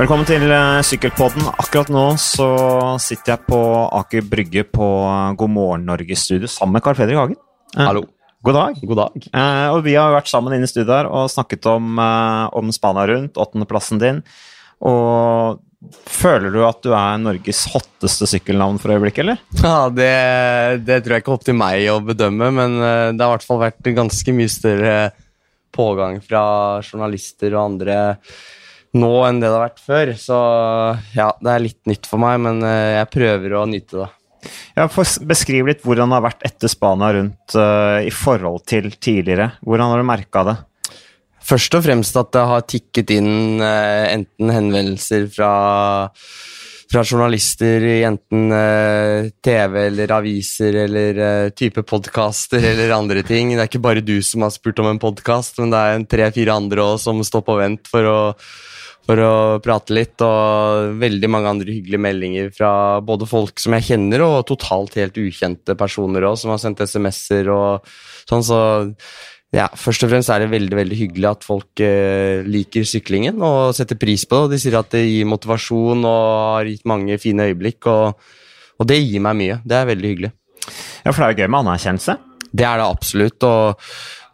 Velkommen til eh, Sykkelpodden. Akkurat nå så sitter jeg på Aker Brygge på eh, God morgen Norge-studio sammen med Carl Fredrik Hagen. Eh, Hallo. God dag. God dag. Eh, og vi har vært sammen inne i studio her og snakket om, eh, om Spania rundt, åttendeplassen din. Og føler du at du er Norges hotteste sykkelnavn for øyeblikket, eller? Ja, det, det tror jeg ikke er opp til meg å bedømme, men det har i hvert fall vært ganske mye større pågang fra journalister og andre nå enn det det har vært før. Så ja, det er litt nytt for meg, men eh, jeg prøver å nyte det. Ja, Beskriv litt hvordan det har vært etter Spania rundt uh, i forhold til tidligere. Hvordan har du merka det? Først og fremst at det har tikket inn uh, enten henvendelser fra, fra journalister i enten uh, TV eller aviser eller type podkaster eller andre ting. Det er ikke bare du som har spurt om en podkast, men det er en tre-fire andre òg som står på vent for å, for å prate litt. Og veldig mange andre hyggelige meldinger fra både folk som jeg kjenner, og totalt helt ukjente personer òg, som har sendt SMS-er og sånn. så ja, Først og fremst er det veldig veldig hyggelig at folk eh, liker syklingen og setter pris på det. De sier at det gir motivasjon og har gitt mange fine øyeblikk, og, og det gir meg mye. Det er veldig hyggelig. Ja, For det er jo gøy med anerkjennelse. Det er det absolutt. og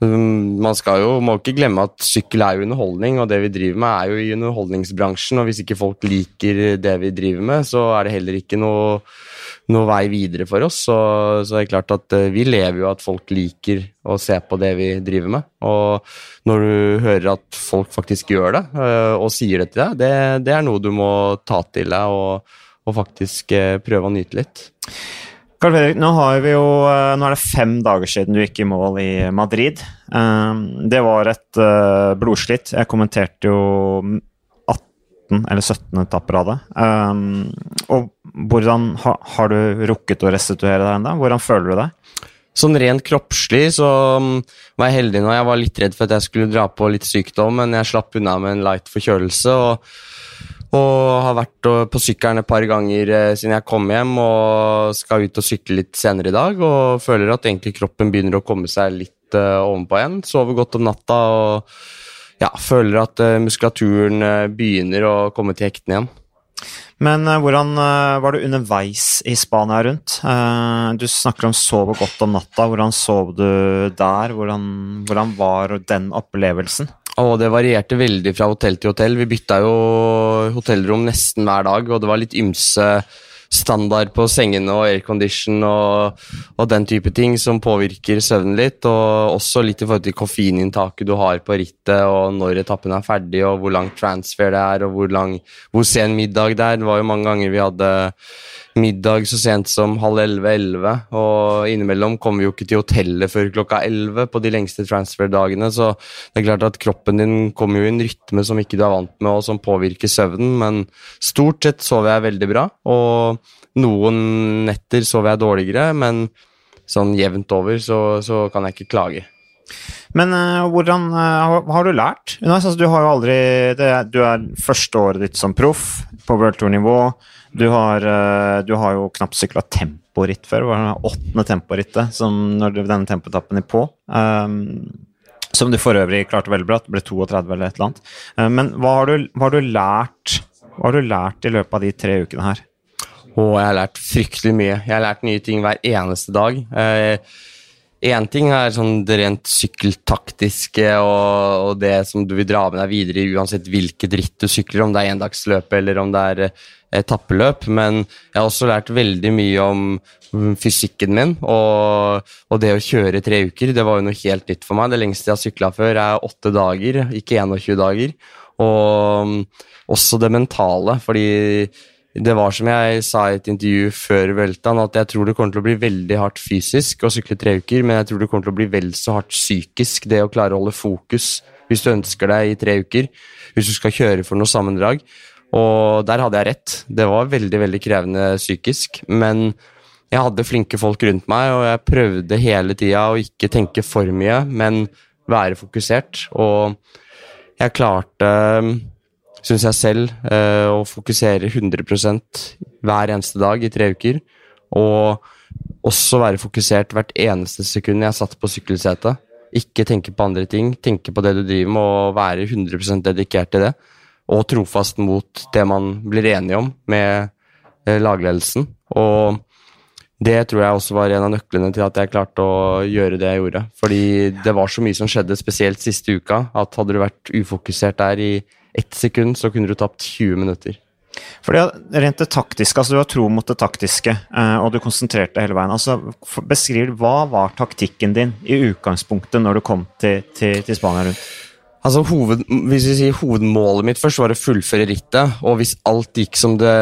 man skal jo, må ikke glemme at sykkel er jo underholdning, og det vi driver med er jo i underholdningsbransjen. og Hvis ikke folk liker det vi driver med, så er det heller ikke noe, noe vei videre for oss. Så, så det er klart at eh, vi lever jo at folk liker å se på det vi driver med. Og når du hører at folk faktisk gjør det, eh, og sier det til deg, det, det er noe du må ta til deg og, og faktisk eh, prøve å nyte litt. Carl Fredrik, nå, jo, eh, nå er det fem dager siden du gikk i mål i Madrid. Eh, Det var et eh, blodslitt. Jeg kommenterte jo 18 eller 17 etapper av det. Og hvordan har du rukket å restituere deg ennå? Hvordan føler du deg? Sånn rent kroppslig så mm, var jeg heldig nå. Jeg var litt redd for at jeg skulle dra på litt sykdom, men jeg slapp unna med en light forkjølelse. og og har vært på sykkelen et par ganger eh, siden jeg kom hjem og skal ut og sykle litt senere i dag. Og føler at egentlig kroppen begynner å komme seg litt uh, ovenpå igjen. Sover godt om natta og ja, føler at eh, muskulaturen eh, begynner å komme til hektene igjen. Men eh, hvordan eh, var du underveis i Spania rundt? Eh, Du snakker om sove godt om natta. Hvordan sov du der? Hvordan, hvordan var den opplevelsen? Og det varierte veldig fra hotell til hotell. Vi bytta jo hotellrom nesten hver dag, og det var litt ymse standard på sengene og aircondition og, og den type ting som påvirker søvnen litt. Og også litt i forhold til koffeininntaket du har på rittet, og når etappen er ferdig, og hvor lang transfer det er, og hvor, lang, hvor sen middag det er. Det var jo mange ganger vi hadde middag så sent som halv elleve-elleve, og innimellom kommer vi jo ikke til hotellet før klokka elleve på de lengste transfer-dagene, så det er klart at kroppen din kommer jo i en rytme som ikke du er vant med, og som påvirker søvnen, men stort sett sover jeg veldig bra, og noen netter sover jeg dårligere, men sånn jevnt over så, så kan jeg ikke klage. Men uh, hvordan uh, har, du lært? Altså, du har jo aldri det, Du er første året ditt som proff på World Tour-nivå. Du, har, eh, du har jo knapt sykla temporitt før. Det var det åttende temporittet som når du, denne tempoetappen er på. Um, som du for øvrig klarte veldig bra. Det ble 32 eller et eller annet. Um, men hva har, du, hva, har lært, hva har du lært i løpet av de tre ukene her? Og jeg har lært fryktelig mye. Jeg har lært nye ting hver eneste dag. Én ting er sånn det rent sykkeltaktiske og, og det som du vil dra med deg videre uansett hvilket ritt du sykler, om det er endagsløp eller om det er eh, etappeløp. Men jeg har også lært veldig mye om fysikken min og, og det å kjøre tre uker. Det var jo noe helt nytt for meg. Det lengste jeg har sykla før, er åtte dager, ikke 21 dager. Og mm, også det mentale, fordi det var som jeg sa i et intervju før Veltan, at jeg tror det kommer til å bli veldig hardt fysisk å sykle tre uker, men jeg tror det kommer til å bli vel så hardt psykisk, det å klare å holde fokus hvis du ønsker deg i tre uker, hvis du skal kjøre for noe sammendrag. Og der hadde jeg rett. Det var veldig, veldig krevende psykisk, men jeg hadde flinke folk rundt meg, og jeg prøvde hele tida å ikke tenke for mye, men være fokusert. Og jeg klarte syns jeg selv, eh, å fokusere 100% hver eneste dag i tre uker. Og også være fokusert hvert eneste sekund jeg satt på sykkelsetet. Ikke tenke på andre ting, tenke på det du driver med, og være 100% dedikert til det. Og trofast mot det man blir enige om med eh, lagledelsen. Og det tror jeg også var en av nøklene til at jeg klarte å gjøre det jeg gjorde. Fordi det var så mye som skjedde, spesielt siste uka, at hadde du vært ufokusert der i ett sekund, så kunne du tapt 20 minutter. Fordi Rent det taktiske, altså du har tro mot det taktiske, eh, og du konsentrerte hele veien. altså Beskriv hva var taktikken din i utgangspunktet når du kom til, til, til Spania rundt? Altså, hoved, hvis vi sier Hovedmålet mitt først var å fullføre rittet. Og hvis alt gikk som det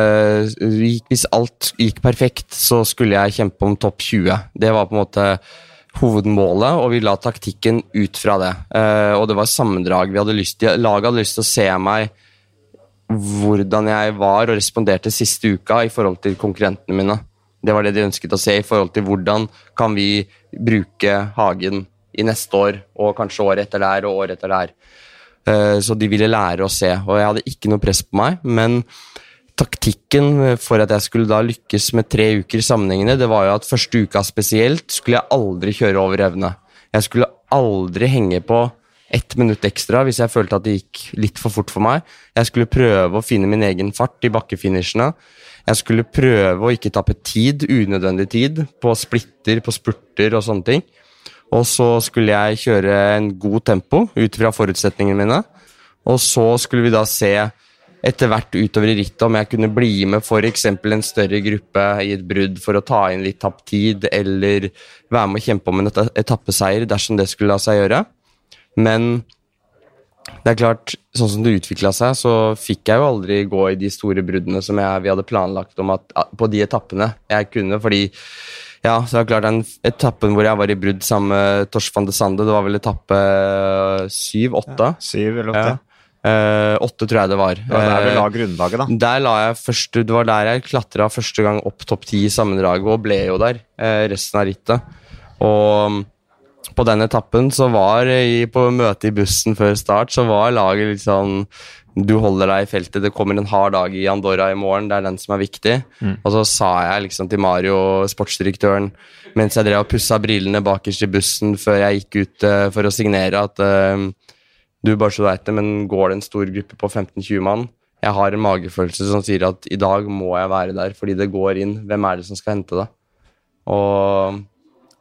Hvis alt gikk perfekt, så skulle jeg kjempe om topp 20. Det var på en måte hovedmålet, og vi la taktikken ut fra det. Uh, og det var sammendrag. Vi hadde lyst, laget hadde lyst til å se meg hvordan jeg var og responderte siste uka i forhold til konkurrentene mine. Det var det de ønsket å se i forhold til hvordan kan vi bruke Hagen i neste år og kanskje året etter der og året etter der. Eh, så de ville lære å se, og jeg hadde ikke noe press på meg. Men taktikken for at jeg skulle da lykkes med tre uker sammenhengende, det var jo at første uka spesielt skulle jeg aldri kjøre over evne. Jeg skulle aldri henge på ett minutt ekstra hvis jeg følte at det gikk litt for fort for meg. Jeg skulle prøve å finne min egen fart i bakkefinishene. Jeg skulle prøve å ikke tappe tid, unødvendig tid, på splitter, på spurter og sånne ting. Og så skulle jeg kjøre en god tempo ut fra forutsetningene mine. Og så skulle vi da se etter hvert utover i rittet om jeg kunne bli med f.eks. en større gruppe i et brudd for å ta inn litt tapt tid, eller være med å kjempe om en etappeseier dersom det skulle la seg gjøre. Men det er klart, sånn som det utvikla seg, så fikk jeg jo aldri gå i de store bruddene som jeg, vi hadde planlagt om at, på de etappene jeg kunne, fordi ja, så er det klart den etappen hvor jeg var i brudd sammen med Tors van de Sande, det var vel etappe syv-åtte? Ja, syv eller åtte. Ja. Eh, åtte, tror jeg det var. Var der du la grunnlaget, da? Der la jeg først, Det var der jeg klatra første gang opp topp ti i sammendraget, og ble jo der eh, resten av rittet. Og på den etappen så var jeg på møtet i bussen før start, så var laget litt sånn Du holder deg i feltet, det kommer en hard dag i Andorra i morgen, det er den som er viktig. Mm. Og så sa jeg liksom til Mario, sportsdirektøren, mens jeg drev og pussa brillene bakerst i bussen før jeg gikk ut uh, for å signere, at uh, du bare så vet det, men går det en stor gruppe på 15-20 mann Jeg har en magefølelse som sier at i dag må jeg være der fordi det går inn. Hvem er det som skal hente det? Og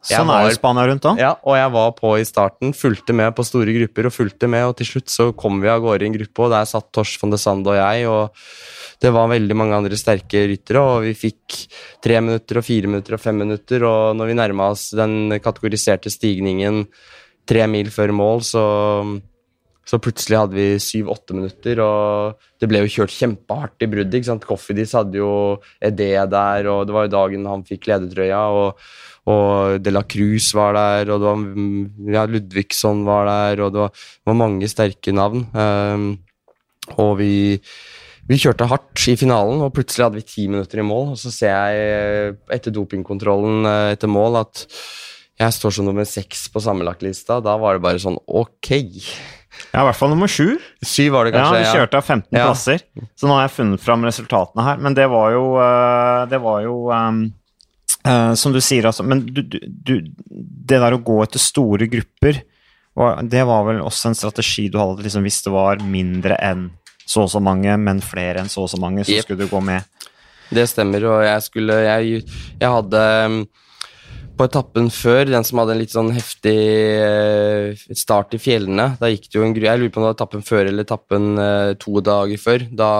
Sånn er jo Spania rundt òg. Ja, og jeg var på i starten, fulgte med på store grupper og fulgte med, og til slutt så kom vi av gårde i en gruppe, og der satt Tors von de Sande og jeg, og det var veldig mange andre sterke ryttere, og vi fikk tre minutter og fire minutter og fem minutter, og når vi nærma oss den kategoriserte stigningen tre mil før mål, så så plutselig hadde vi syv-åtte minutter, og det ble jo kjørt kjempehardt i bruddet. ikke sant? Coffeedis hadde jo Edé der, og det var jo dagen han fikk ledertrøya. og og De La Cruz var der, og det var, ja, Ludvigsson var der, og det var, var mange sterke navn. Um, og vi, vi, kjørte hardt i finalen, og plutselig hadde vi ti minutter i mål. Og så ser jeg etter dopingkontrollen eh, etter mål at jeg står som nummer seks på sammenlagtlista. Da var det bare sånn ok. Ja, i hvert fall nummer sju. Syv var det kanskje, ja. Vi kjørte av 15 ja. plasser, så nå har jeg funnet fram resultatene her. Men det var jo, eh, det var jo um Uh, som du sier, altså. Men du, du, det der å gå etter store grupper, det var vel også en strategi du hadde liksom, hvis det var mindre enn så og så mange, men flere enn så og så mange, så yep. skulle du gå med? Det stemmer, og jeg skulle Jeg, jeg hadde um, på etappen før, den som hadde en litt sånn heftig uh, start i fjellene Da gikk det jo en gru... Jeg lurer på om det var etappen før eller etappen uh, to dager før. Da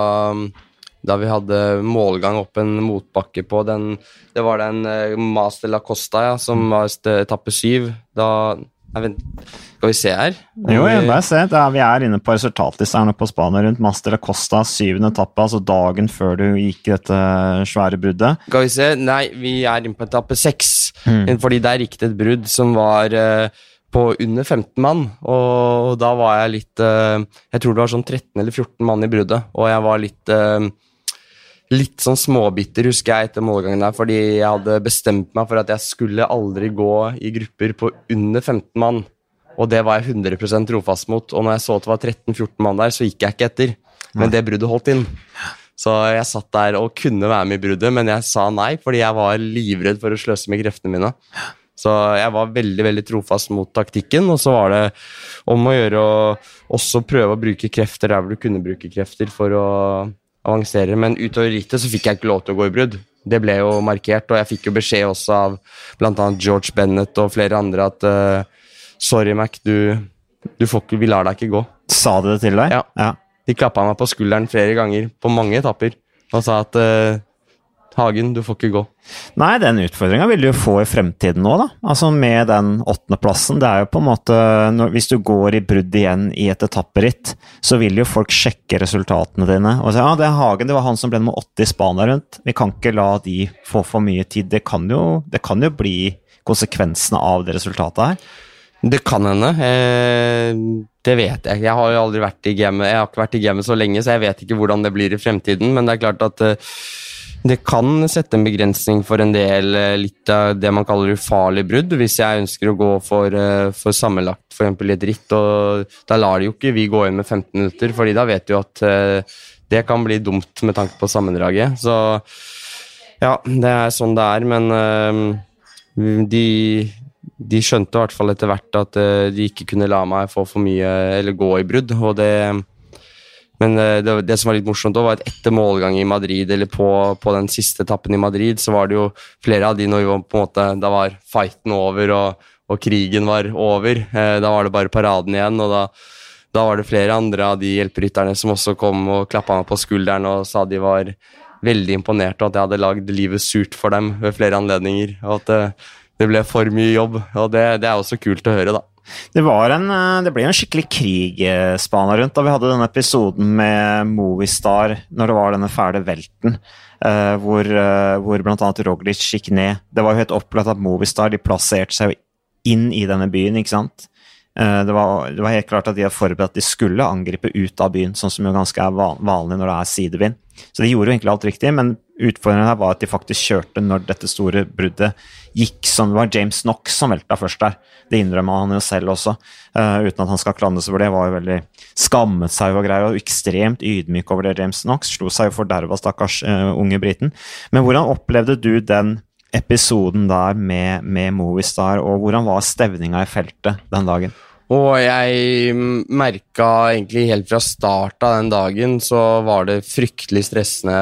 da vi hadde målgang opp en motbakke på den Det var den Mas Master La Costa ja, som var etappe syv. Da vent, Skal vi se her? Jo, jeg bare se. Er, vi er inne på resultatlista på Spania rundt Master La Costa, syvende etappe, altså dagen før du gikk dette svære bruddet. Skal vi se Nei, vi er inne på etappe seks, mm. fordi der gikk det et brudd som var uh, på under 15 mann, og da var jeg litt uh, Jeg tror det var sånn 13 eller 14 mann i bruddet, og jeg var litt uh, litt sånn småbitter, husker jeg, etter målgangen der, fordi jeg hadde bestemt meg for at jeg skulle aldri gå i grupper på under 15 mann. Og det var jeg 100% trofast mot. Og når jeg så at det var 13-14 mann der, så gikk jeg ikke etter. Men det bruddet holdt inn. Så jeg satt der og kunne være med i bruddet, men jeg sa nei, fordi jeg var livredd for å sløse med kreftene mine. Så jeg var veldig veldig trofast mot taktikken, og så var det om å gjøre å også prøve å bruke krefter der hvor du kunne bruke krefter for å avansere. Men utover rittet så fikk jeg ikke lov til å gå i brudd. Det ble jo markert, og jeg fikk jo beskjed også av bl.a. George Bennett og flere andre at uh, sorry, Mac, du, du får ikke, vi lar deg ikke gå. Sa de det til deg? Ja. ja. De klappa meg på skulderen flere ganger, på mange etapper, og sa at uh, Hagen, du får ikke gå. Nei, den utfordringa vil du jo få i fremtiden òg, da. Altså med den åttendeplassen. Det er jo på en måte Hvis du går i brudd igjen i et etapperitt, så vil jo folk sjekke resultatene dine og si ja, det er Hagen, det var han som ble nummer åtte i Spania rundt. Vi kan ikke la de få for mye tid. Det kan jo, det kan jo bli konsekvensene av det resultatet her. Det kan hende. Eh, det vet jeg. Jeg har jo aldri vært i gamet Jeg har ikke vært i gamet så lenge, så jeg vet ikke hvordan det blir i fremtiden. Men det er klart at eh, det kan sette en begrensning for en del eh, litt av det man kaller ufarlig brudd, hvis jeg ønsker å gå for, eh, for sammenlagt f.eks. et ritt. og Da lar de jo ikke vi gå inn med 15 minutter, fordi da vet du at eh, det kan bli dumt med tanke på sammendraget. Så ja, det er sånn det er, men de de skjønte i hvert fall etter hvert at de ikke kunne la meg få for mye eller gå i brudd. og det men uh, det, det, som var litt morsomt, var at etter målgang i Madrid, eller på, på, den siste etappen i Madrid, så var det jo flere av de når var på en måte, Da var fighten over, og, og krigen var over. Uh, da var det bare paraden igjen. og da, da var det flere andre av de hjelperytterne som også kom og klappa meg på skulderen og sa de var veldig imponerte, og at jeg hadde lagd livet surt for dem ved flere anledninger. og at det ble for mye jobb, og det, det er også kult å høre, da. Det, en, eh, det ble en skikkelig krig eh, spana rundt da vi hadde denne episoden med Movistar når det var denne fæle velten. Uh, hvor, hvor bl.a. Roglic gikk ned. Det var jo helt opplagt at Movistar de plasserte seg inn i denne byen. ikke sant? Det, var, det, var, helt klart at de hadde forberedt at de skulle angripe ut av byen, sånn som jo ganske er vanlig når det er sidevind. Så de gjorde jo egentlig alt riktig, men utfordringen her var at de faktisk kjørte når dette store bruddet gikk som Det var James Knox som velta først der. Det innrømmet han jo selv også, uh, uten at han skal klandres for det. Var jo veldig Skammet seg og greier, og ekstremt ydmyk over det. James Knox slo seg jo forderva, stakkars uh, unge briten. Men hvordan opplevde du den episoden der med, med Movistar, og hvordan var stevninga i feltet den dagen? Og jeg merka egentlig helt fra start av den dagen så var det fryktelig stressende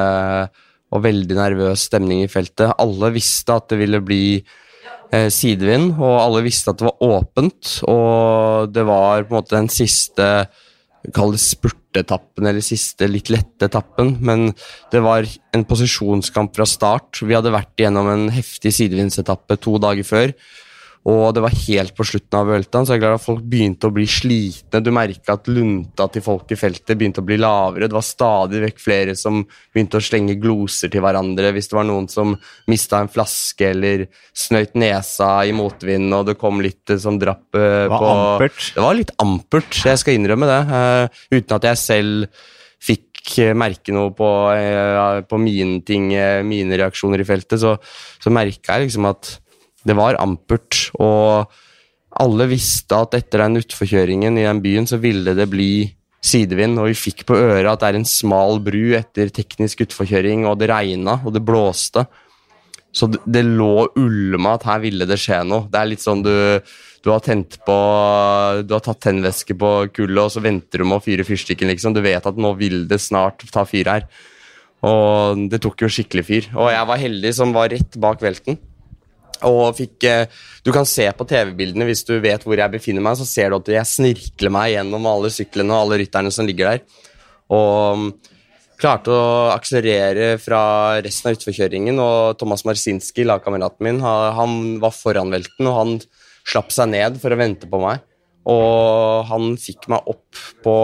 og veldig nervøs stemning i feltet. Alle visste at det ville bli eh, sidevind, og alle visste at det var åpent. Og det var på en måte den siste Kall det spurtetappen, eller siste litt lette etappen. Men det var en posisjonskamp fra start. Vi hadde vært gjennom en heftig sidevindsetappe to dager før. Og det var helt på slutten av Vueltaen, så jeg glad at folk begynte å bli slitne. Du merka at lunta til folk i feltet begynte å bli lavere. Det var stadig vekk flere som begynte å slenge gloser til hverandre hvis det var noen som mista en flaske eller snøyt nesa i motvind, og det kom litt som drapp uh, det var på ampert. Det var litt ampert, jeg skal innrømme det. Uh, uten at jeg selv fikk merke noe på, uh, på mine ting, mine reaksjoner i feltet, så, så merka jeg liksom at det var ampert, og alle visste at etter den utforkjøringen i den byen så ville det bli sidevind, og vi fikk på øret at det er en smal bru etter teknisk utforkjøring, og det regna, og det blåste. Så det, det lå ulma at her ville det skje noe. Det er litt sånn du, du har tent på Du har tatt tennvæske på kullet, og så venter du med å fyre fyrstikken, liksom. Du vet at nå vil det snart ta fyr her. Og det tok jo skikkelig fyr. Og jeg var heldig som var rett bak velten. Og fikk eh, Du kan se på TV-bildene hvis du vet hvor jeg befinner meg, så ser du at jeg snirkler meg gjennom alle syklene og alle rytterne som ligger der. Og mm, klarte å akselerere fra resten av utforkjøringen, og Thomas Marsinski, lagkameraten min, han var foran velten, og han slapp seg ned for å vente på meg. Og han fikk meg opp på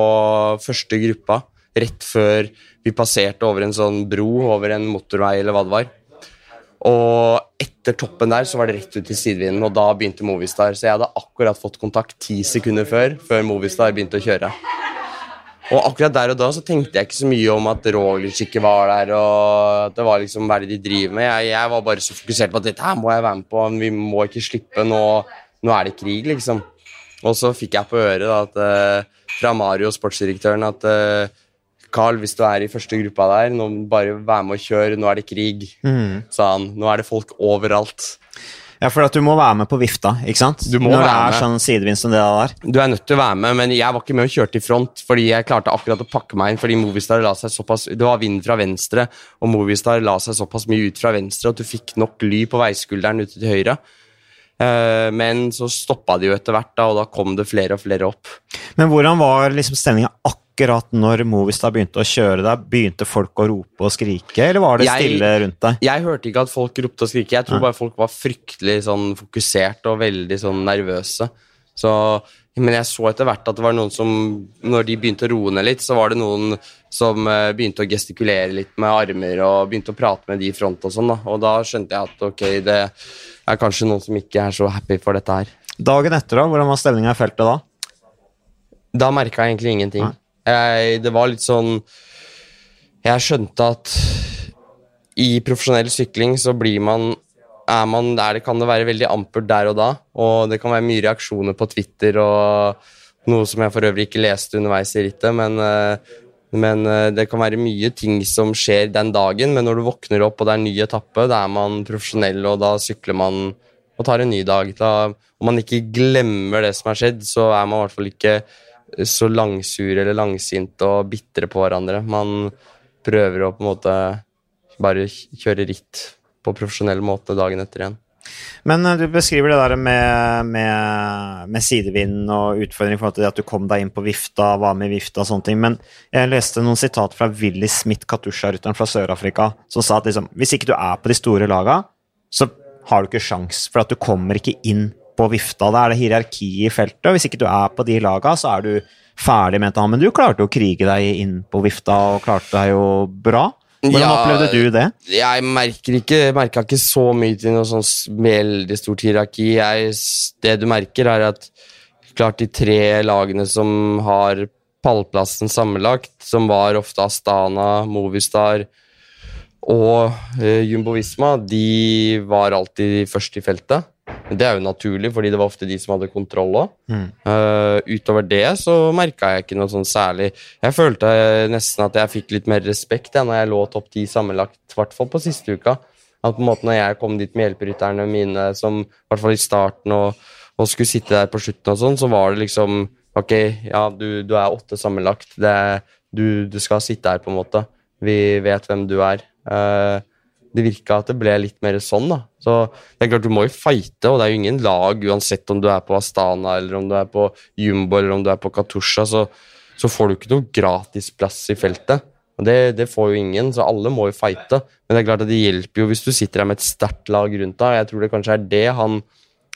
første gruppa rett før vi passerte over en sånn bro over en motorvei eller hva det var. Og etter toppen der så var det rett ut til sidevinden, og da begynte Movistar. Så jeg hadde akkurat fått kontakt ti sekunder før, før Movistar begynte å kjøre. Og akkurat der og da så tenkte jeg ikke så mye om at Roglic ikke var der, og at det var liksom hva de driver med. Jeg, jeg, var bare så fokusert på at dette her må jeg være med på, vi må ikke slippe, nå, nå er det krig, liksom. Og så fikk jeg på øret da, at, uh, fra Mario, sportsdirektøren, at uh, Carl, hvis du er i første gruppa der, nå bare vær med og kjør, nå er det krig, mm. sa han. Nå er det folk overalt. Ja, for at du må være med på vifta, ikke sant? Du må Når det være er med. sånn sidevind som det der. Du er nødt til å være med, men jeg var ikke med og kjørte i front, fordi jeg klarte akkurat å pakke meg inn, fordi Movistar la seg såpass Det var vind fra venstre, og Movistar la seg såpass mye ut fra venstre at du fikk nok ly på veiskulderen ute til høyre. Eh, Men så stoppa de jo etter hvert, da, og da kom det flere og flere opp. Men hvordan var liksom stemninga akkurat når Movistar begynte å kjøre deg? Begynte folk å rope og skrike, eller var det Jeg- stille rundt deg? Jeg hørte ikke at folk ropte og skrike. Jeg tror bare folk var fryktelig sånn fokusert og veldig sånn nervøse. Så, men jeg så etter hvert at det var noen som Når de begynte å roe ned litt, så var det noen som eh, begynte å gestikulere litt med armer og begynte å prate med de i front og sånn, da. Og da skjønte jeg at ok, det er kanskje noen som ikke er så happy for dette her. Dagen etter, da? Hvordan var stemninga i feltet da? Da merka jeg egentlig ingenting. Nei. Jeg, det var litt sånn Jeg skjønte at i profesjonell sykling så blir man er man der det kan det være veldig ampert der og da, og det kan være mye reaksjoner på Twitter og noe som jeg for øvrig ikke leste underveis i rittet, men, eh, men eh, det kan være mye ting som skjer den dagen, men når du våkner opp og det er en ny etappe, da er man profesjonell, og da sykler man og tar en ny dag. Da, om man ikke glemmer det som har skjedd, så er man i hvert fall ikke så langsure eller langsinte og bitre på hverandre. Man prøver å på en måte bare kjøre ritt på profesjonell måte dagen etter igjen. Men eh, du beskriver det der med, med, med sidevind og utfordring i forhold til det at du kom deg inn på vifta, var med i vifta og sånne ting. Men jeg leste noen sitat fra Willy Smith, Katusha-rytteren fra Sør-Afrika, som sa at liksom, hvis ikke du er på de store laga, så har du ikke sjans, for at du kommer ikke inn på vifta. Da er det hierarki i feltet, og hvis ikke du er på de laga, så er du ferdig, mente han. Men du klarte å krige deg inn på vifta, og klarte deg jo bra. Hvordan Ja, opplevde du det? Jeg merker ikke, merka ikke så mye til noe sånn veldig stort hierarki. Jeg, det du merker, er at klart de tre lagene som har pallplassen sammenlagt, som var ofte Astana, Movistar og uh, Jumbo Visma, de var alltid først i feltet. Det er jo naturlig, fordi det var ofte de som hadde kontroll òg. utover det så merka jeg ikke noe sånn særlig. Jeg følte nesten at jeg fikk litt mer respekt ja, når jeg lå topp ti sammenlagt, i hvert fall på siste uka. At på en måte når jeg kom dit med hjelperytterne mine, som i hvert fall i starten og, og skulle sitte der på slutten og sånn, så var det liksom Ok, ja, du, du er åtte sammenlagt. Det, du, du skal sitte her, på en måte. Vi vet hvem du er. Eh, det virka at det ble litt mer sånn, da. Så det er klart, du må jo fighte, og det er jo ingen lag, uansett om du er på Astana, eller om du er på Jumbo, eller om du er på Katusha, så, så får du ikke noe gratisplass i feltet. Og det, det får jo ingen, så alle må jo fighte. Men det er klart at det hjelper jo hvis du sitter her med et sterkt lag rundt deg. Jeg tror det kanskje er det han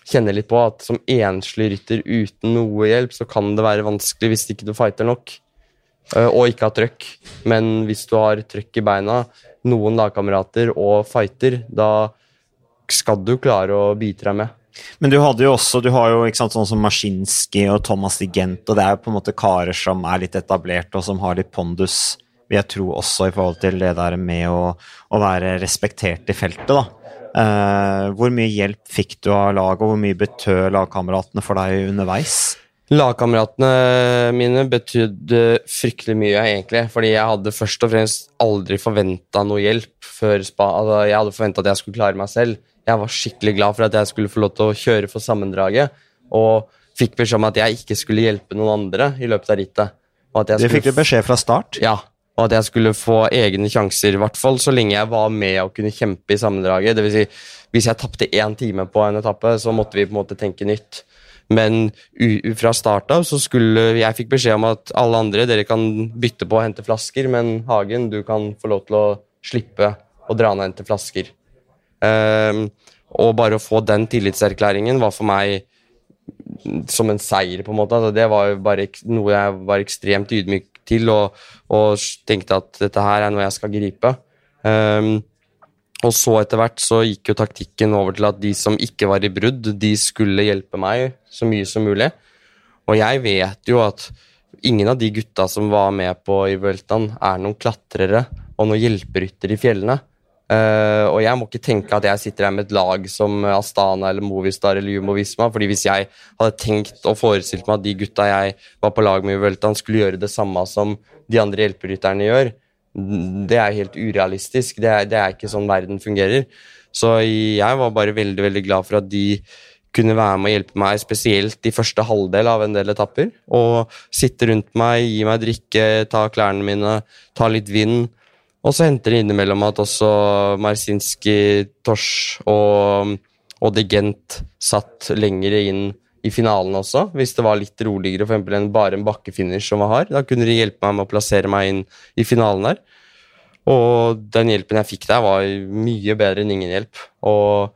kjenner litt på, at som enslig rytter uten noe hjelp, så kan det være vanskelig hvis ikke du fighter nok. Eh, og ikke har trøkk. Men hvis du har trøkk i beina, noen lagkamerater og fighter, da skal du klare å bite deg med. Men du hadde jo også, du har jo ikke sant, sånn som Maskinski og Thomas Digent, og det er jo på en måte karer som er litt etablert, og som har litt pondus, vil jeg tro også i forhold til det der med å, å være respektert i feltet, da. Uh, hvor mye hjelp fikk du av laget, og hvor mye betød lagkameratene for deg underveis? Lagkameratene mine betydde fryktelig mye, egentlig. Fordi jeg hadde først og fremst aldri forventa noe hjelp før spa. Altså, jeg hadde forventa at jeg skulle klare meg selv. Jeg var skikkelig glad for at jeg skulle få lov til å kjøre for sammendraget. Og fikk beskjed om at jeg ikke skulle hjelpe noen andre i løpet av rittet. Det fikk du beskjed fra start. Ja, og at jeg skulle få egne sjanser, i hvert fall så lenge jeg var med og kunne kjempe i sammendraget. Det vil si, hvis jeg tapte én time på en etappe, så måtte vi på en måte tenke nytt. Men fra start av så skulle Jeg fikk beskjed om at alle andre dere kan bytte på å hente flasker, men Hagen, du kan få lov til å slippe å dra ned og hente flasker. Um, og bare å få den tillitserklæringen var for meg som en seier, på en måte. Altså, det var bare noe jeg var ekstremt ydmyk til, og, og tenkte at dette her er noe jeg skal gripe. Ehm, og så etter hvert så gikk jo taktikken over til at de som ikke var i brudd, de skulle hjelpe meg så mye som mulig. Og jeg vet jo at ingen av de gutta som var med på i Vueltaen, er noen klatrere og noen hjelperytter i fjellene. Uh, og jeg må ikke tenke at jeg sitter her med et lag som Astana eller Movistar eller Jumo Visma, fordi hvis jeg hadde tenkt og forestilt meg at de gutta jeg var på lag med i Vueltaen, skulle gjøre det samme som de andre hjelperytterne gjør, det er helt urealistisk. Det er, det er ikke sånn verden fungerer. Så jeg var bare veldig, veldig glad for at de kunne være med og hjelpe meg, spesielt i første halvdel av en del etapper. Og sitte rundt meg, gi meg drikke, ta klærne mine, ta litt vind. Og så henter det innimellom at også Marsinski, Tors og, og satt lengre inn i finalen også, hvis det var litt roligere, for enn bare en bakkefinish som var hard. Da kunne de hjelpe meg med å plassere meg inn i finalen der. Og den hjelpen jeg fikk der, var mye bedre enn ingen hjelp. Og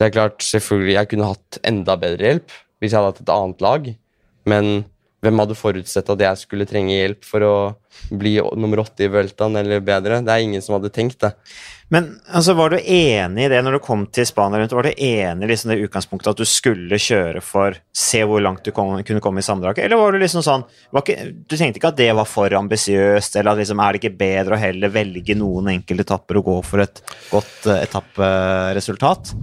det er klart, selvfølgelig, jeg kunne hatt enda bedre hjelp hvis jeg hadde hatt et annet lag, men hvem hadde forutsett at jeg skulle trenge hjelp for å bli nummer åtte i Vueltaen eller bedre? Det er ingen som hadde tenkt det. Men altså, var du enig i det når du kom til Spania rundt? Var du enig i liksom det utgangspunktet at du skulle kjøre for se hvor langt du kom, kunne komme i sammendraget? Eller var du liksom sånn ikke, Du tenkte ikke at det var for ambisiøst, eller at liksom, er det ikke bedre å heller velge noen enkeltetapper og gå for et godt uh, etapperesultat?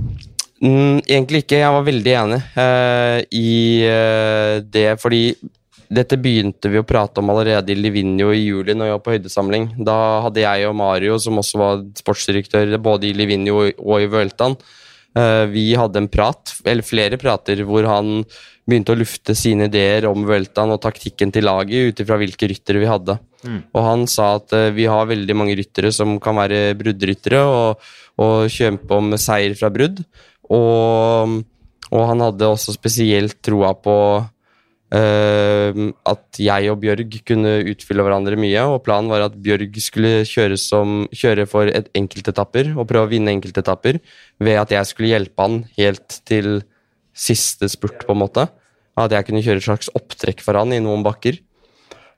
Mm, egentlig ikke. Jeg var veldig enig uh, i uh, det, fordi dette begynte vi å prate om allerede i Livigno i juli, når jeg var på høydesamling. Da hadde jeg og Mario, som også var sportsdirektør både i Livigno og i Vueltaen, uh, vi hadde en prat, eller flere prater, hvor han begynte å lufte sine ideer om Vueltaen og taktikken til laget ut ifra hvilke ryttere vi hadde. Mm. Og han sa at vi har veldig mange ryttere som kan være bruddryttere og, og kjempe om seier fra brudd. Og, og han hadde også spesielt troa på uh, at jeg og Bjørg kunne utfylle hverandre mye. Og planen var at Bjørg skulle kjøre, som, kjøre for et enkeltetapper og prøve å vinne enkeltetapper ved at jeg skulle hjelpe han helt til siste spurt, på en måte. At jeg kunne kjøre et slags opptrekk for han i noen bakker.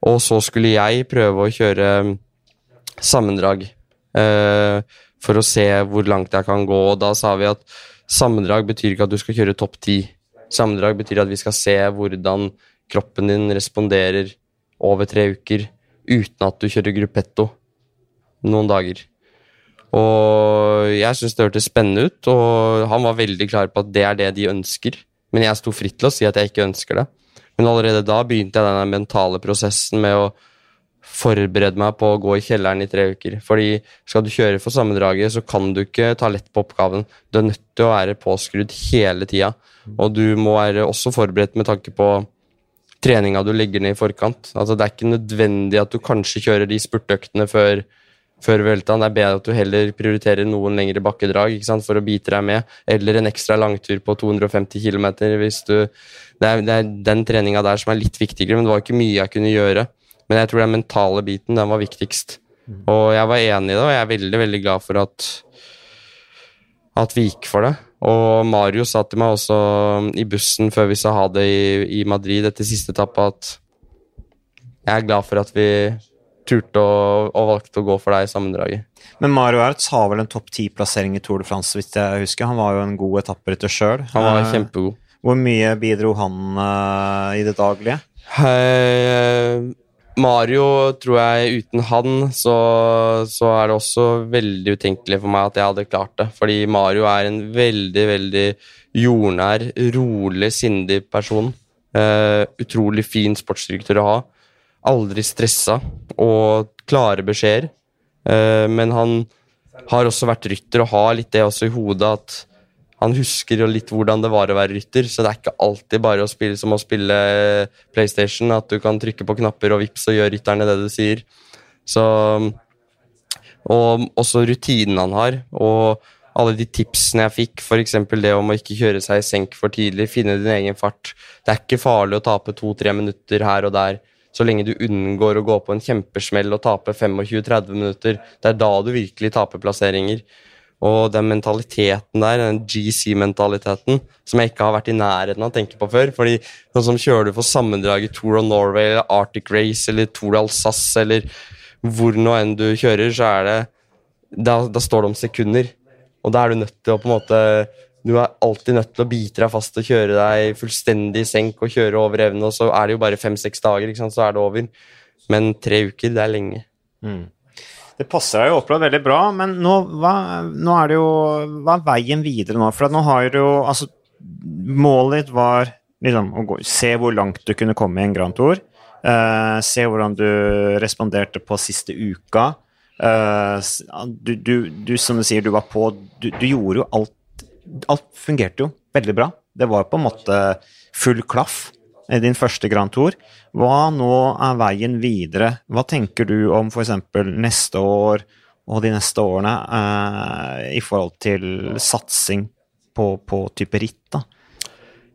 Og så skulle jeg prøve å kjøre sammendrag uh, for å se hvor langt jeg kan gå. Og da sa vi at Sammendrag betyr ikke at du skal kjøre topp ti. Sammendrag betyr at vi skal se hvordan kroppen din responderer over tre uker uten at du kjører gruppetto noen dager. Og jeg syns det hørtes spennende ut, og han var veldig klar på at det er det de ønsker. Men jeg sto fritt til å si at jeg ikke ønsker det. Men allerede da begynte jeg denne mentale prosessen med å forberede meg på å gå i kjelleren i tre uker. Fordi skal du kjøre for sammendraget, så kan du ikke ta lett på oppgaven. Du er nødt til å være påskrudd hele tida. Og du må være også forberedt med tanke på treninga du legger ned i forkant. Altså Det er ikke nødvendig at du kanskje kjører de spurtøktene før, før Vueltaen. Det er bedre at du heller prioriterer noen lengre bakkedrag for å bite deg med, eller en ekstra langtur på 250 km. Hvis du, det, er, det er den treninga der som er litt viktigere, men det var ikke mye jeg kunne gjøre. Men jeg tror den mentale biten den var viktigst. Mm. Og jeg var enig i det, og jeg er veldig veldig glad for at, at vi gikk for det. Og Mario sa til meg også i bussen før vi sa ha det i, i Madrid etter siste etappe, at jeg er glad for at vi turte og, og valgte å gå for deg i sammendraget. Men Mario Ertz har vel en topp ti-plassering i Tour de France, hvis jeg husker. Han var jo en god etapperytter sjøl. Han var uh, kjempegod. Hvor mye bidro han uh, i det daglige? Uh, Mario tror jeg uten han så, så, er det også veldig utenkelig for meg at jeg hadde klart det. Fordi Mario er en veldig, veldig jordnær, rolig, sindig person. Uh, utrolig fin sportsdirektør å ha. Aldri stressa og klare beskjeder. Uh, men han har også vært rytter og har litt det også i hodet at han husker jo litt hvordan det var å være rytter, så det er ikke alltid bare å spille som å spille PlayStation, at du kan trykke på knapper og vips, og gjør rytterne det du sier. Så Og også rutinen han har, og alle de tipsene jeg fikk, f.eks. det om å ikke kjøre seg i senk for tidlig, finne din egen fart. Det er ikke farlig å tape to-tre minutter her og der, så lenge du unngår å gå på en kjempesmell og tape 25-30 minutter. Det er da du virkelig taper plasseringer. Og den mentaliteten der, den GC-mentaliteten, som jeg ikke har vært i nærheten av å tenke på før. fordi sånn som kjører du for sammendraget Tour of Norway eller Arctic Race eller Tour Alsace eller hvor nå enn du kjører, så er det da, da, står det om sekunder. Og da er du nødt til å på en måte Du er alltid nødt til å bite deg fast og kjøre deg fullstendig i senk og kjøre over evne, og så er det jo bare fem-seks dager, så er det over. Men tre uker, det er lenge. Mm. Det passer deg jo opplevd veldig bra, men nå, hva, nå, er det jo Hva er veien videre nå? For nå har du jo Altså, målet ditt var liksom å gå, se hvor langt du kunne komme i en Grand Tour. Uh, se hvordan du responderte på siste uka. Uh, du, du, du, som du sier, du var på Du, du gjorde jo alt Alt fungerte jo veldig bra. Det var på en måte full klaff din første Grand Tour. Hva nå er veien videre? Hva tenker du om f.eks. neste år og de neste årene eh, i forhold til satsing på, på type ritt? da?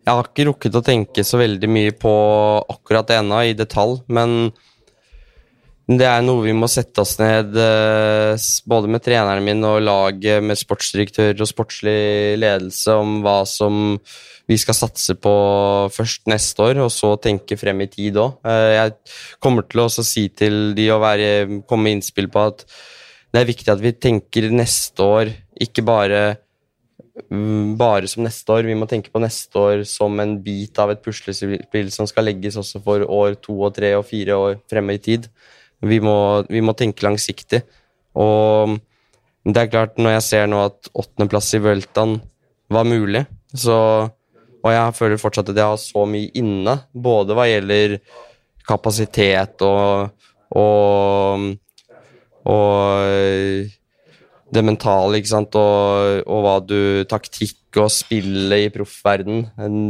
Jeg har ikke rukket å tenke så veldig mye på akkurat det ennå, i detalj, men det er noe vi må sette oss ned eh, både med treneren min og laget med sportsdirektør og sportslig ledelse om hva som vi skal satse på først neste år, og så tenke frem i tid òg. Jeg kommer til å si til de å være, komme med innspill på at det er viktig at vi tenker neste år, ikke bare mm, bare som neste år. Vi må tenke på neste år som en bit av et puslespill som skal legges også for år to og tre og fire år fremme i tid. Vi må, vi må tenke langsiktig. Og det er klart, når jeg ser nå at åttendeplass i Vueltaen var mulig, så Og jeg føler fortsatt at jeg har så mye inne, både hva gjelder kapasitet og, og og det mentale, ikke sant, og, og hva du Taktikk og spillet i proffverden.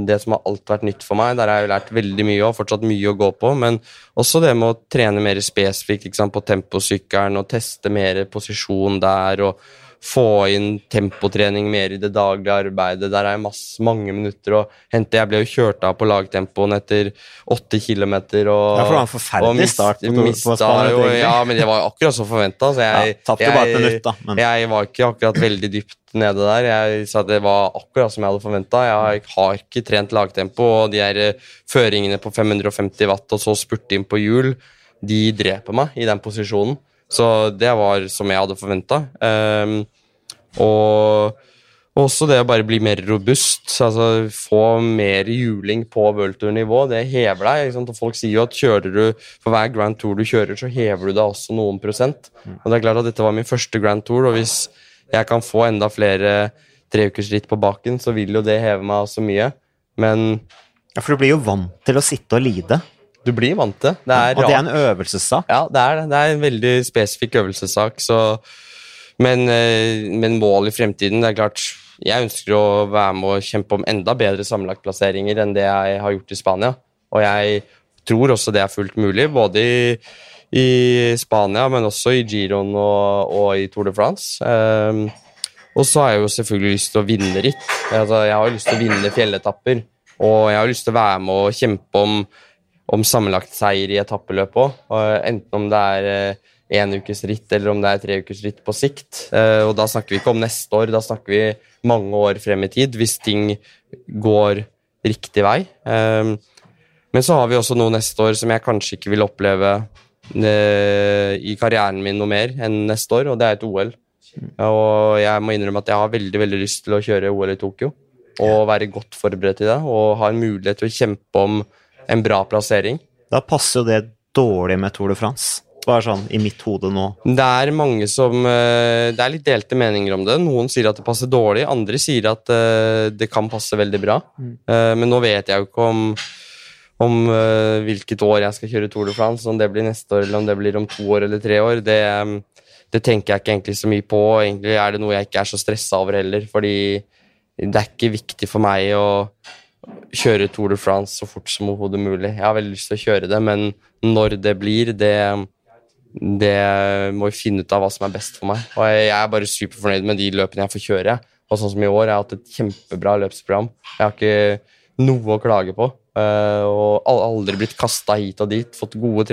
Det som har alt vært nytt for meg. Der har jeg lært veldig mye og fortsatt mye å gå på. Men også det med å trene mer spesifikt ikke sant, på temposykkelen og teste mer posisjon der. og få inn tempotrening mer i det daglige arbeidet. Der er masse, mange minutter å hente. Jeg ble jo kjørt av på lagtempoen etter åtte kilometer. Og, Ja, for det var en forferdelig og mis- start på- mista jo. Ja, men det var akkurat som forventa. Så jeg, Ja, tapte bare et minutt, da, men- jeg var ikke akkurat veldig dypt nede der. Jeg sa at det var akkurat som jeg hadde forventa. Jeg har ikke trent lagtempo, og de her eh, føringene på 550 watt og så spurte inn på hjul, de dreper meg i den posisjonen. Så det var som jeg hadde forventa. og også det å bare bli mer robust, altså få mer juling på worldtour-nivå, det hever deg. Ikke sant? Og folk sier jo at kjører du for hver Grand Tour du kjører, så hever du deg også noen prosent. Og det er klart at dette var min første Grand Tour, og hvis jeg kan få enda flere treukersritt på baken, så vil jo det heve meg også mye. Men Ja, For du blir jo vant til å sitte og lide, du blir vant til det. Er og det er en øvelsessak. Ja, det er det. Det er en veldig spesifikk øvelsessak, så men, eh, men mål i fremtiden, det er klart Jeg ønsker å være med og kjempe om enda bedre sammenlagtplasseringer enn det jeg har gjort i Spania. Og jeg tror også det er fullt mulig, både i, i Spania, men også i Giron og, og i Tour de France. Um, og så har jeg jo selvfølgelig lyst til å vinne ritt. Altså, jeg har jo lyst til å vinne fjelletapper. Og jeg har lyst til å være med og kjempe om, om sammenlagt seier i etappeløp òg. Enten om det er én en ukes ritt eller om det er tre ukes ritt på sikt. Eh, og da snakker vi ikke om neste år, da snakker vi mange år frem i tid, hvis ting går riktig vei. Eh, men så har vi også noe neste år som jeg kanskje ikke vil oppleve eh, i karrieren min noe mer enn neste år, og det er et OL. Og jeg må innrømme at jeg har veldig veldig lyst til å kjøre OL i Tokyo. Og være godt forberedt i det, og ha en mulighet til å kjempe om en bra plassering. Da passer jo det dårlig med Tour de France. Bare sånn i mitt hode nå. Det er mange som eh, Det er litt delte meninger om det. Noen sier at det passer dårlig, andre sier at eh, det kan passe veldig bra. Eh, Men nå vet jeg jo ikke om, om uh, hvilket år jeg skal kjøre Tour de France, om det blir neste år eller om det blir om to år eller tre år. Det, det tenker jeg ikke egentlig så mye på. Egentlig er det noe jeg ikke er så stressa over heller, fordi det er ikke viktig for meg å kjøre Tour de France så fort som overhodet mulig. Jeg har veldig lyst til å kjøre det, men når det blir, det det må vi finne ut av hva som er best for meg. Og jeg er bare superfornøyd med de løpene jeg får kjøre. Og sånn som i år, jeg har hatt et kjempebra løpsprogram. Jeg har ikke noe å klage på. eh, og aldri blitt kasta hit og dit. Fått gode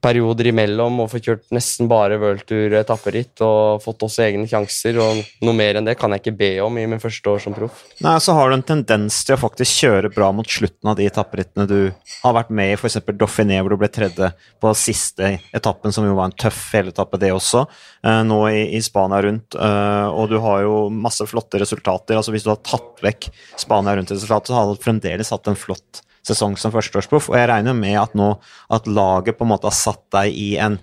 treningsperioder imellom og fått kjørt nesten bare worldtour-etapperitt og fått også egne sjanser. Og noe mer enn det kan jeg ikke be om i min første år som proff. Nei, så har du en tendens til å faktisk kjøre bra mot slutten av de etapperittene du har vært med i, f.eks. Dauphiné, hvor du ble tredje på siste etappen, som jo var en tøff heletappe, det også, eh, nå i, i Spania rundt. eh, og du har jo masse flotte resultater. altså Hvis du har tatt vekk Spania rundt-resultatet, så har du fremdeles hatt en flott sesong som førsteårsproff. Og jeg regner med at nå at laget på en måte har satt deg i en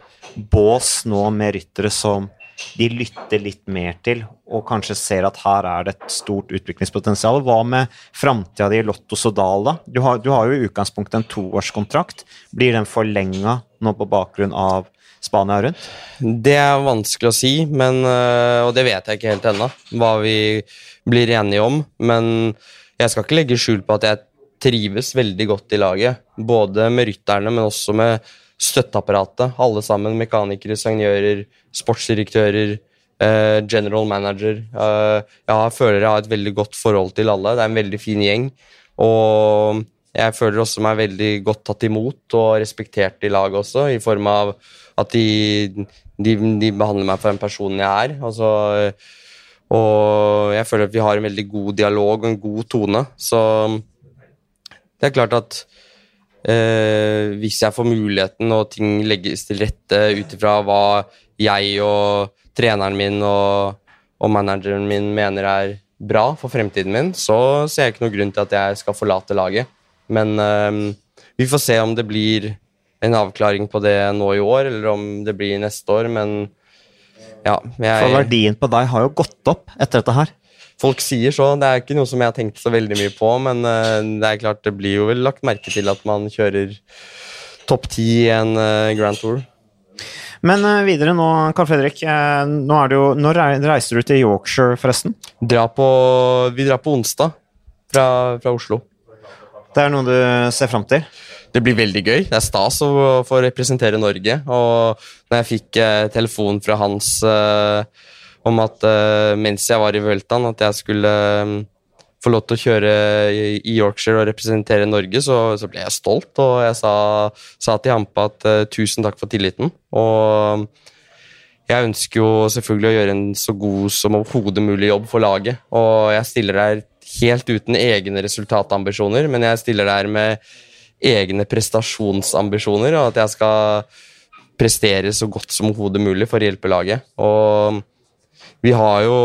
bås nå med ryttere som de lytter litt mer til, og kanskje ser at her er det et stort utviklingspotensial. Hva med framtida di i Lotto Sodal, da? Du har, du har jo i utgangspunktet en toårskontrakt. Blir den forlenga nå på bakgrunn av Spania rundt? Det er vanskelig å si, men, øh, og det vet jeg ikke helt ennå, hva vi blir enige om. Men jeg skal ikke legge skjul på at jeg trives veldig godt i laget. Både med rytterne, men også med støtteapparatet. Alle sammen. Mekanikere, sangjører, sportsdirektører, eh, general manager. Eh, jeg føler jeg har et veldig godt forhold til alle. Det er en veldig fin gjeng. Og jeg føler også meg veldig godt tatt imot og respektert i laget også, i form av at de, de, de behandler meg for den personen jeg er. Altså, og jeg føler at vi har en veldig god dialog og en god tone. Så det er klart at eh, hvis jeg får muligheten og ting legges til rette ut ifra hva jeg og treneren min og, og manageren min mener er bra for fremtiden min, så ser jeg ikke noen grunn til at jeg skal forlate laget. Men eh, vi får se om det blir en avklaring på det nå i år, eller om det blir neste år, men ja, jeg, For verdien på deg har jo gått opp etter dette her. Folk sier så. Det er ikke noe som jeg har tenkt så veldig mye på, men uh, det er klart det blir jo vel lagt merke til at man kjører topp ti i en uh, Grand Tour. Men uh, videre nå, Carl Fredrik. nå er det jo, når reiser du til Yorkshire, forresten? Dra på, vi drar på onsdag fra, fra Oslo. Det er noe du ser fram til? det blir veldig gøy. Det er stas å få representere Norge. Og når jeg fikk eh, telefon fra Hans eh, om at eh, mens jeg var i Vueltaen, at jeg skulle eh, få lov til å kjøre i Yorkshire og representere Norge, så, så ble jeg stolt. Og jeg sa, sa til Hampa at uh, tusen takk for tilliten. Og jeg ønsker jo selvfølgelig å gjøre en så god som overhodet mulig jobb for laget. Og jeg stiller der helt uten egne resultatambisjoner, men jeg stiller der med egne prestasjonsambisjoner, og at jeg skal prestere så godt som overhodet mulig for å hjelpe laget. Og vi har, jo,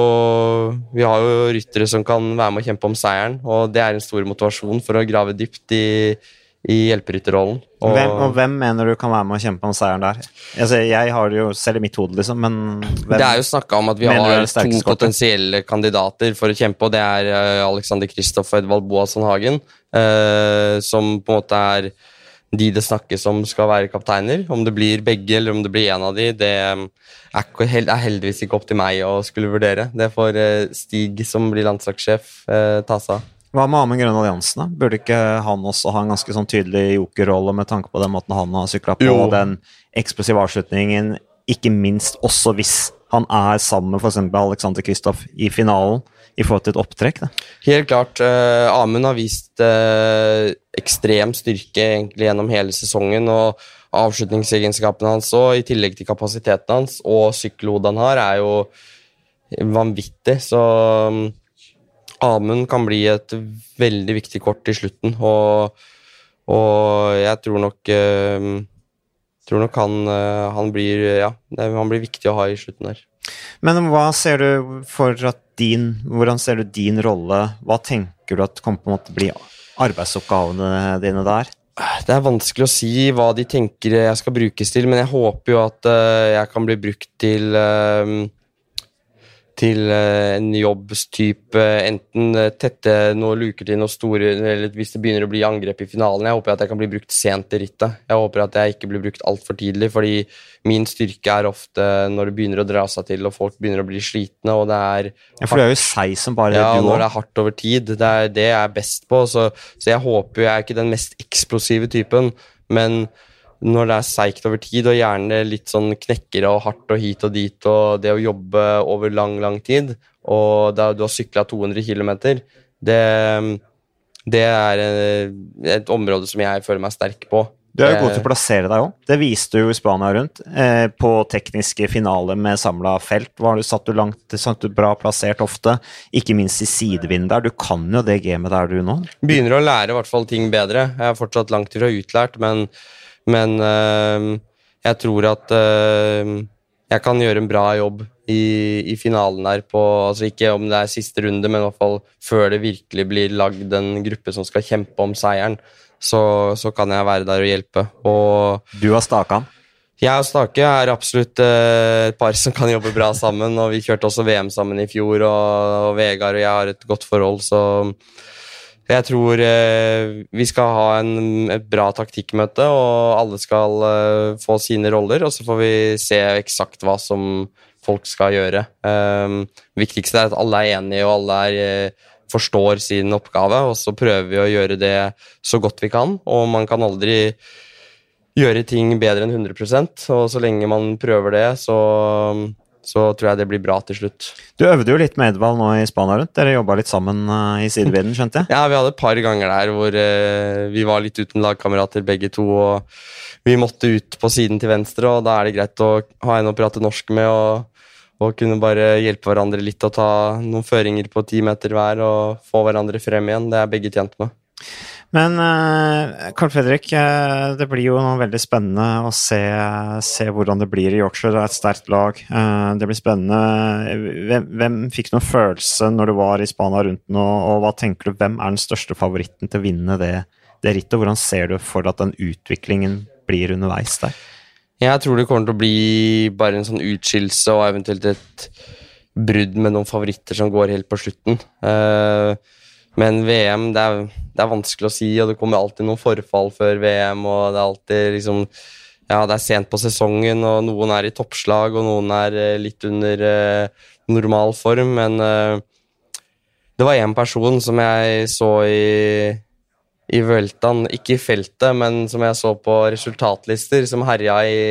vi har jo ryttere som kan være med å kjempe om seieren, og det er en stor motivasjon for å grave dypt i, i hjelperytterrollen. Og, hvem, og hvem mener du kan være med å kjempe om seieren der? Altså, jeg har det jo selv i mitt hode, liksom, men hvem Det er jo snakka om at vi har to potensielle kandidater for å kjempe, og det er uh, Alexander Kristoff og Edvald Boasson Hagen. Uh, som på en måte er de det snakkes om skal være kapteiner. Om det blir begge eller om det blir én av de, det er, er, heldigvis ikke opp til meg å skulle vurdere. Det får uh, Stig, som blir landslagssjef, uh, ta seg av. Hva med Amund Grønn Alliansen? Burde ikke han også ha en ganske sånn tydelig jokerrolle med tanke på den måten han har sykla på, jo. den eksplosive avslutningen, ikke minst også hvis han er sammen med f.eks. Alexander Kristoff i finalen i forhold til et opptrekk? Da. Helt klart. Eh, Amund har vist eh, ekstrem styrke egentlig gjennom hele sesongen. og Avslutningsegenskapene hans og i tillegg til kapasiteten hans og sykkelhodet han har, er jo vanvittig. Så um, Amund kan bli et veldig viktig kort i slutten, og, og jeg tror nok uh, tror nok han, han, blir, ja, han blir viktig å ha i slutten der. Men hva ser du for at din, hvordan ser du din rolle? Hva tenker du at kommer en måte bli arbeidsoppgavene dine der? Det er vanskelig å si hva de tenker jeg skal brukes til, men jeg håper jo at uh, jeg kan bli brukt til uh, til eh, en jobbstype, enten eh, tette noen luker til noen store Eller hvis det begynner å bli angrep i finalen. Jeg håper at jeg kan bli brukt sent i rittet. Jeg håper at jeg ikke blir brukt altfor tidlig, fordi min styrke er ofte når det begynner å dra seg til og folk begynner å bli slitne, og det er Ja, for du er jo seig som bare ja, òg. Når det er hardt over tid. Det er det jeg er best på. Så, så jeg håper jeg er ikke den mest eksplosive typen, men når det er seigt over tid, og gjerne litt sånn knekkere og hardt og hit og dit, og det å jobbe over lang, lang tid, og da du har sykla 200 km, det, det er et område som jeg føler meg sterk på. Du er jo god til å plassere deg òg. Det viste du i Spania rundt. Eh, på tekniske finaler med samla felt var du, satt du langt, satt du bra plassert ofte. Ikke minst i sidevind der. Du kan jo det gamet der du nå. Begynner å lære i hvert fall ting bedre. Jeg er fortsatt langt ifra utlært, men men uh, jeg tror at uh, jeg kan gjøre en bra jobb i, i, finalen der på altså Ikke om det er siste runde, men i hvert fall før det virkelig blir lagd en gruppe som skal kjempe om seieren. Så, så kan jeg være der og hjelpe. Og du har staka? Jeg og Stake er absolutt uh, et par som kan jobbe bra sammen. og Vi kjørte også VM sammen i fjor, og, og Vegard og jeg har et godt forhold, så Jeg tror eh, vi skal ha en, et bra taktikkmøte, og alle skal eh, få sine roller. Og så får vi se eksakt hva som folk skal gjøre. Um, viktigste er at alle er enige og alle er, eh, forstår sin oppgave, og så prøver vi å gjøre det så godt vi kan. Og man kan aldri gjøre ting bedre enn 100% og så lenge man prøver det, så så tror jeg det blir bra til slutt. Du øvde jo litt med Edvald nå i Spania rundt. Dere jobba litt sammen uh, i sidevinden, skjønte jeg? Ja, vi hadde et par ganger der hvor eh, vi var litt uten lagkamerater begge to. og Vi måtte ut på siden til venstre, og da er det greit å ha en å prate norsk med. og, og kunne bare hjelpe hverandre litt og ta noen føringer på ti meter hver og få hverandre frem igjen. Det er begge tjent med. Men Carl eh, Fredrik, eh, det blir jo noe veldig spennende å se, se, hvordan det blir i Yorkshire. Det er et sterkt lag. Eh, det blir spennende. Hvem, hvem fikk noen følelse når du var i Spania rundt nå, og hva tenker du, hvem er den største favoritten til å vinne det, det rittet? Hvordan ser du for deg at den utviklingen blir underveis der? Jeg tror det kommer til å bli bare en sånn utskillelse og eventuelt et brudd med noen favoritter som går helt på slutten. Uh, men VM, det er, det er, vanskelig å si, og det kommer alltid noen forfall før VM. og Det er alltid liksom Ja, det er sent på sesongen, og noen er i toppslag, og noen er eh, litt under eh, normal form, men eh, det var én person som jeg så i, i Vueltaen, ikke i feltet, men som jeg så på resultatlister, som herja i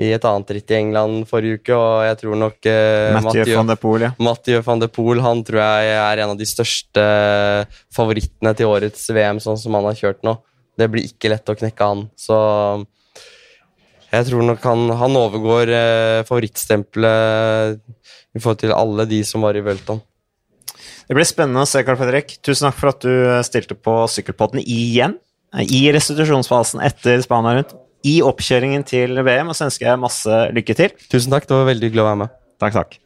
i et annet ritt i England forrige uke, og jeg tror nok uh, Mathieu van de Poel, ja. Mathieu van de Poel han tror jeg er en av de største favorittene til årets VM, sånn som han har kjørt nå. Det blir ikke lett å knekke han. Så jeg tror nok han, han overgår uh, favorittstempelet i forhold til alle de som var i Welton. Det blir spennende å se, Carl Fredrik. Tusen takk for at du eh, stilte på Sykkelpotten igjen. I restitusjonsfasen etter Spania rundt i oppkjøringen til VM, og så ønsker jeg masse lykke til. Tusen takk, det var veldig hyggelig å være med. Takk, takk.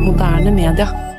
Moderne media.